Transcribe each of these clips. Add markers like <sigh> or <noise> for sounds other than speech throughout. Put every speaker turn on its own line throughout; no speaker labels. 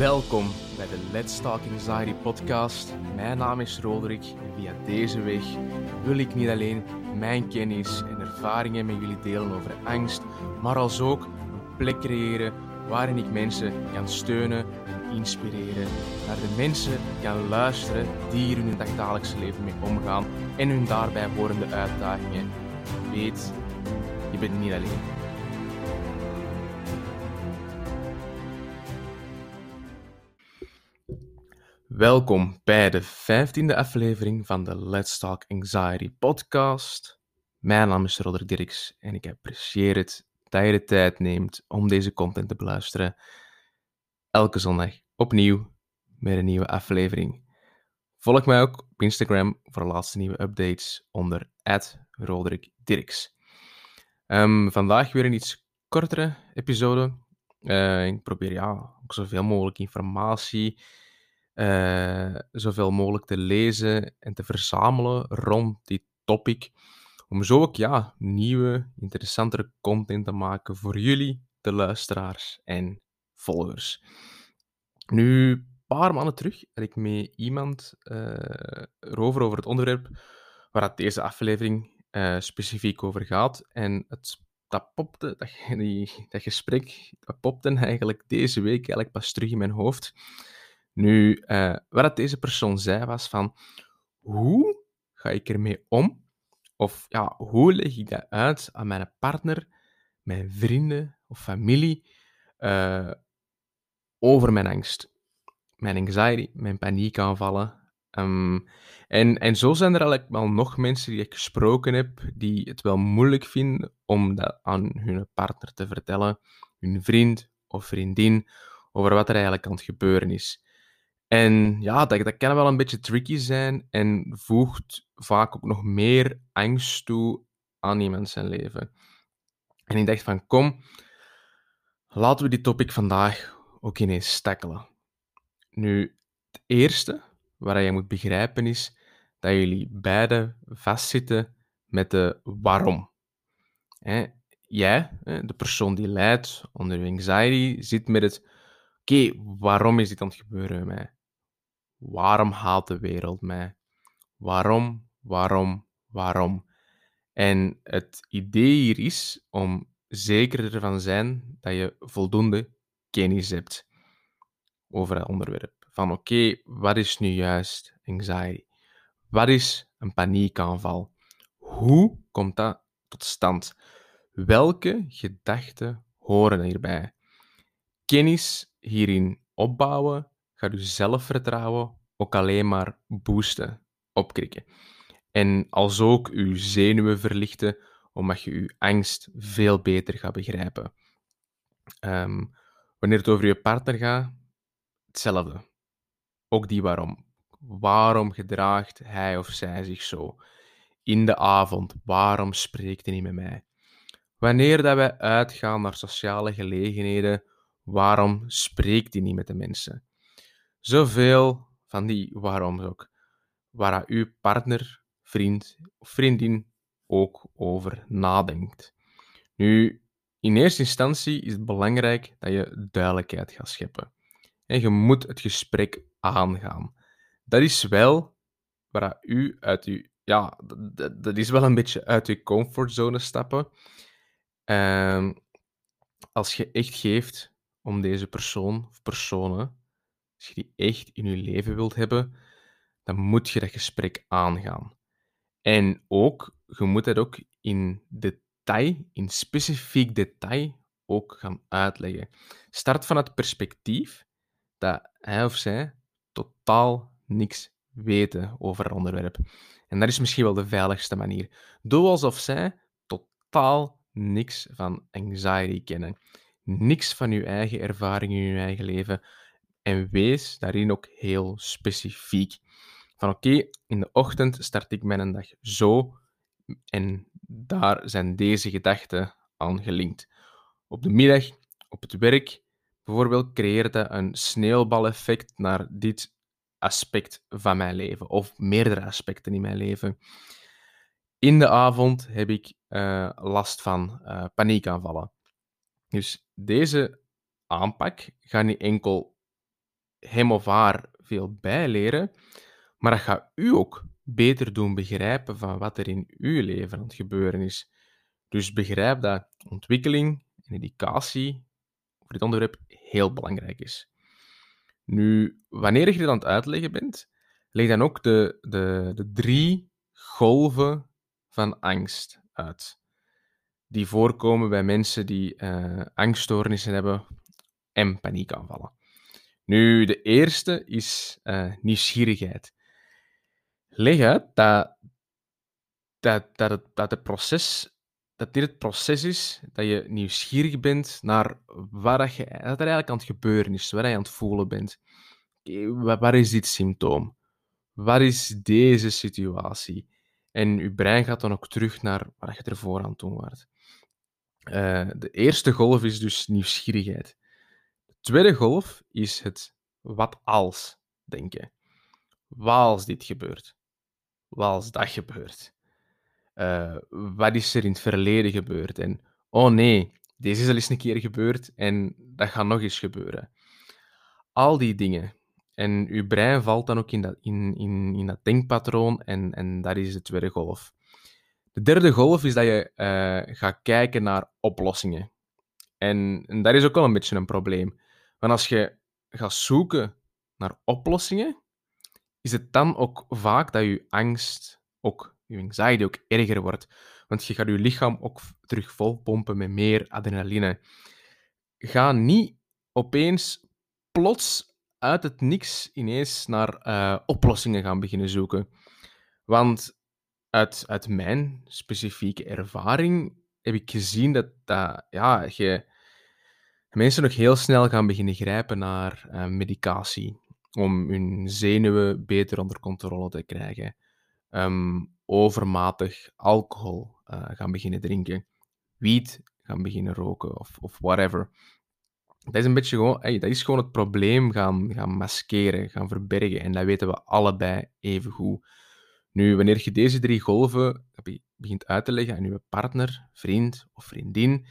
Welkom bij de Let's Talk Anxiety podcast. Mijn naam is Roderick en via deze weg wil ik niet alleen mijn kennis en ervaringen met jullie delen over angst, maar als ook een plek creëren waarin ik mensen kan steunen en inspireren. Naar de mensen kan luisteren die hier in hun dagdagelijkse leven mee omgaan en hun daarbij horende uitdagingen. Weet, je bent niet alleen. Welkom bij de vijftiende aflevering van de Let's Talk Anxiety podcast. Mijn naam is Roderick Dirks en ik apprecieer het dat je de tijd neemt om deze content te beluisteren. Elke zondag opnieuw met een nieuwe aflevering. Volg mij ook op Instagram voor de laatste nieuwe updates onder Roderick Dirks. Um, vandaag weer een iets kortere episode. Uh, ik probeer ja, ook zoveel mogelijk informatie uh, zoveel mogelijk te lezen en te verzamelen rond die topic. Om zo ook ja, nieuwe, interessantere content te maken voor jullie, de luisteraars en volgers. Nu, een paar maanden terug had ik met iemand uh, erover over het onderwerp waar deze aflevering uh, specifiek over gaat. En het, dat popte, dat, <laughs> die, dat gesprek, dat popte eigenlijk deze week eigenlijk pas terug in mijn hoofd. Nu, uh, wat deze persoon zei was van, hoe ga ik ermee om? Of ja, hoe leg ik dat uit aan mijn partner, mijn vrienden of familie uh, over mijn angst, mijn anxiety, mijn paniekaanvallen. Um, en, en zo zijn er eigenlijk wel nog mensen die ik gesproken heb, die het wel moeilijk vinden om dat aan hun partner te vertellen, hun vriend of vriendin, over wat er eigenlijk aan het gebeuren is. En ja, dat, dat kan wel een beetje tricky zijn en voegt vaak ook nog meer angst toe aan iemand zijn leven. En ik dacht van, kom, laten we die topic vandaag ook ineens tackelen. Nu, het eerste wat je moet begrijpen is dat jullie beiden vastzitten met de waarom. jij, de persoon die lijdt onder anxiety, zit met het oké, waarom is dit aan het gebeuren met mij? Waarom haat de wereld mij? Waarom, waarom, waarom? En het idee hier is om zeker ervan zijn dat je voldoende kennis hebt over het onderwerp. Van oké, wat is nu juist anxiety? Wat is een paniekaanval? Hoe komt dat tot stand? Welke gedachten horen hierbij? Kennis hierin opbouwen gaat je zelfvertrouwen ook alleen maar boosten, opkrikken. En als ook je zenuwen verlichten, omdat je je angst veel beter gaat begrijpen. Ehm, wanneer het over je partner gaat, hetzelfde. Ook die waarom. Waarom gedraagt hij of zij zich zo? In de avond, waarom spreekt hij niet met mij? Wanneer dat wij uitgaan naar sociale gelegenheden, waarom spreekt hij niet met de mensen? Zoveel van die waarom ook, waar uw partner, vriend of vriendin ook over nadenkt. Nu, in eerste instantie is het belangrijk dat je duidelijkheid gaat scheppen. En je moet het gesprek aangaan. Dat is wel waar u uit uw... Ja, dat, is wel een beetje uit je comfortzone stappen. Um, als je echt geeft om deze persoon of personen als je die echt in je leven wilt hebben, dan moet je dat gesprek aangaan. En ook, je moet dat ook in detail, in specifiek detail, ook gaan uitleggen. Start van het perspectief dat hij of zij totaal niks weten over het onderwerp. En dat is misschien wel de veiligste manier. Doe alsof zij totaal niks van anxiety kennen. Niks van je eigen ervaring in je eigen leven. En wees daarin ook heel specifiek. Van oké, in de ochtend start ik mijn dag zo en daar zijn deze gedachten aan gelinkt. Op de middag, op het werk, bijvoorbeeld, creëert dat een sneeuwbaleffect naar dit aspect van mijn leven, of meerdere aspecten in mijn leven. In de avond heb ik uh, last van uh, paniekaanvallen. Dus deze aanpak gaat niet enkel hem of haar veel bijleren, maar dat gaat u ook beter doen begrijpen van wat er in uw leven aan het gebeuren is. Dus begrijp dat ontwikkeling en educatie voor dit onderwerp heel belangrijk is. Nu, wanneer je dit aan het uitleggen bent, leg dan ook de, de, de drie golven van angst uit. Die voorkomen bij mensen die uh, angststoornissen hebben en paniekaanvallen. Nu, de eerste is uh, nieuwsgierigheid. Leg uit dat, dat, dat, het, dat, het proces, dat dit het proces is dat je nieuwsgierig bent naar wat, je, dat er eigenlijk aan het gebeuren is, wat je aan het voelen bent. Waar is dit symptoom? Wat is deze situatie? En je brein gaat dan ook terug naar waar je ervoor aan toe was. Uh, de eerste golf is dus nieuwsgierigheid. De tweede golf is het wat als denken. Wat als dit gebeurt? Wat als dat gebeurt? Uh, wat is er in het verleden gebeurd? En oh nee, deze is al eens een keer gebeurd en dat gaat nog eens gebeuren. Al die dingen. En uw brein valt dan ook in dat, in, in, in dat denkpatroon en, en dat is de tweede golf. De derde golf is dat je uh, gaat kijken naar oplossingen. En, en dat is ook wel een beetje een probleem. Want als je gaat zoeken naar oplossingen, is het dan ook vaak dat je angst, ook je anxiety ook erger wordt. Want je gaat je lichaam ook terug volpompen met meer adrenaline. Ga niet opeens plots uit het niks ineens naar uh, oplossingen gaan beginnen zoeken. Want uit, uit mijn specifieke ervaring heb ik gezien dat, dat ja, je, mensen nog heel snel gaan beginnen grijpen naar uh, medicatie om hun zenuwen beter onder controle te krijgen. Um, overmatig alcohol uh, gaan beginnen drinken, wiet gaan beginnen roken of, of whatever. Dat is een beetje gewoon, dat is gewoon het probleem gaan, gaan maskeren, gaan verbergen. En dat weten we allebei even goed. Nu, wanneer je deze drie golven begint uit te leggen aan je partner, vriend of vriendin,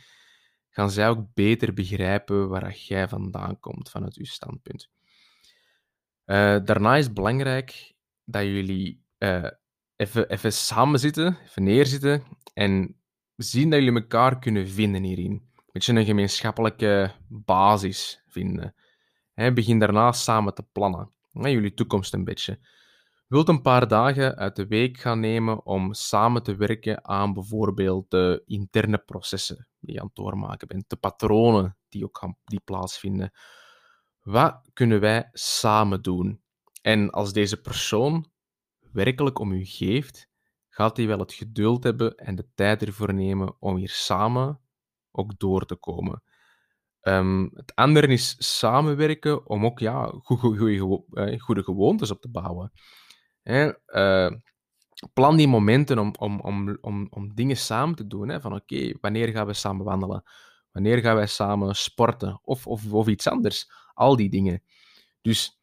gaan zij ook beter begrijpen waar jij vandaan komt vanuit je standpunt. Uh, daarna is het belangrijk dat jullie uh, even, even samen zitten, even neerzitten en zien dat jullie elkaar kunnen vinden hierin beetje een gemeenschappelijke basis vinden. He, begin daarna samen te plannen. jullie toekomst een beetje. Wilt een paar dagen uit de week gaan nemen om samen te werken aan bijvoorbeeld de interne processen die je aan het doormaken bent, de patronen die ook gaan, die plaatsvinden. Wat kunnen wij samen doen? En als deze persoon werkelijk om u geeft, gaat hij wel het geduld hebben en de tijd ervoor nemen om hier samen ook door te komen. Ehm, het andere is samenwerken om ook ja, eh, goede gewoontes op te bouwen. Uh, plan die momenten om, om, om, om, om dingen samen te doen. Hè? Van oké, wanneer gaan we samen wandelen? Wanneer gaan wij samen sporten? Of, of, of iets anders. Al die dingen. Dus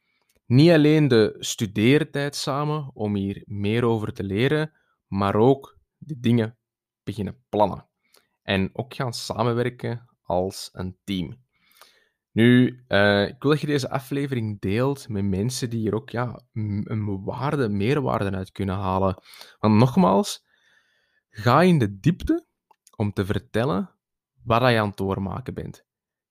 niet alleen de studeertijd samen om hier meer over te leren, maar ook de dingen beginnen plannen en ook gaan samenwerken als een team. Nu, uh, ik wil dat je deze aflevering deelt met mensen die hier ook ja, een waarde, meerwaarde uit kunnen halen. Want nogmaals, ga in de diepte om te vertellen wat je aan het doormaken bent.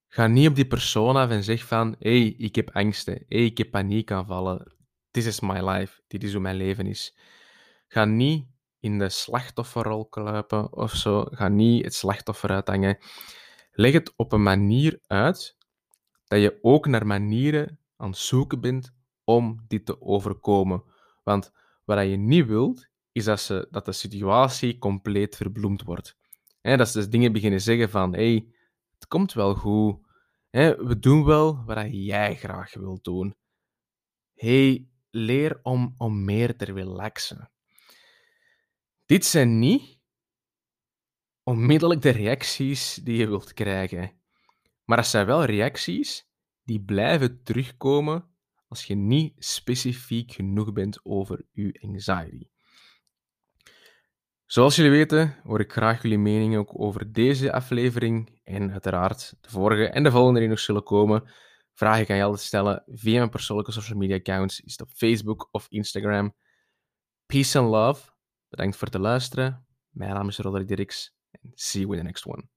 Ga niet op die persoon af en zeg van, hé, hey, ik heb angsten, hey, ik heb paniekaanvallen, this is my life, dit is hoe mijn leven is. Ga niet in de slachtofferrol kruipen of zo. Ga niet het slachtoffer uithangen. Leg het op een manier uit dat je ook naar manieren aan het zoeken bent om dit te overkomen. Want wat je niet wilt, is dat, ze, dat de situatie compleet verbloemd wordt. dat ze dus dingen beginnen zeggen van, hey, het komt wel goed. we doen wel wat jij graag wilt doen. hey, leer om, om meer te relaxen. Dit zijn niet onmiddellijk de reacties die je wilt krijgen. Maar dat zijn wel reacties die blijven terugkomen als je niet specifiek genoeg bent over je anxiety. Zoals jullie weten, hoor ik graag jullie mening ook over deze aflevering en uiteraard de vorige en de volgende die nog zullen komen. Vragen kan je altijd stellen via mijn persoonlijke social media accounts. Is het op Facebook of Instagram. Peace and love. Bedankt voor het luisteren. Mijn naam is Roderick Dirks. En see you in the next one.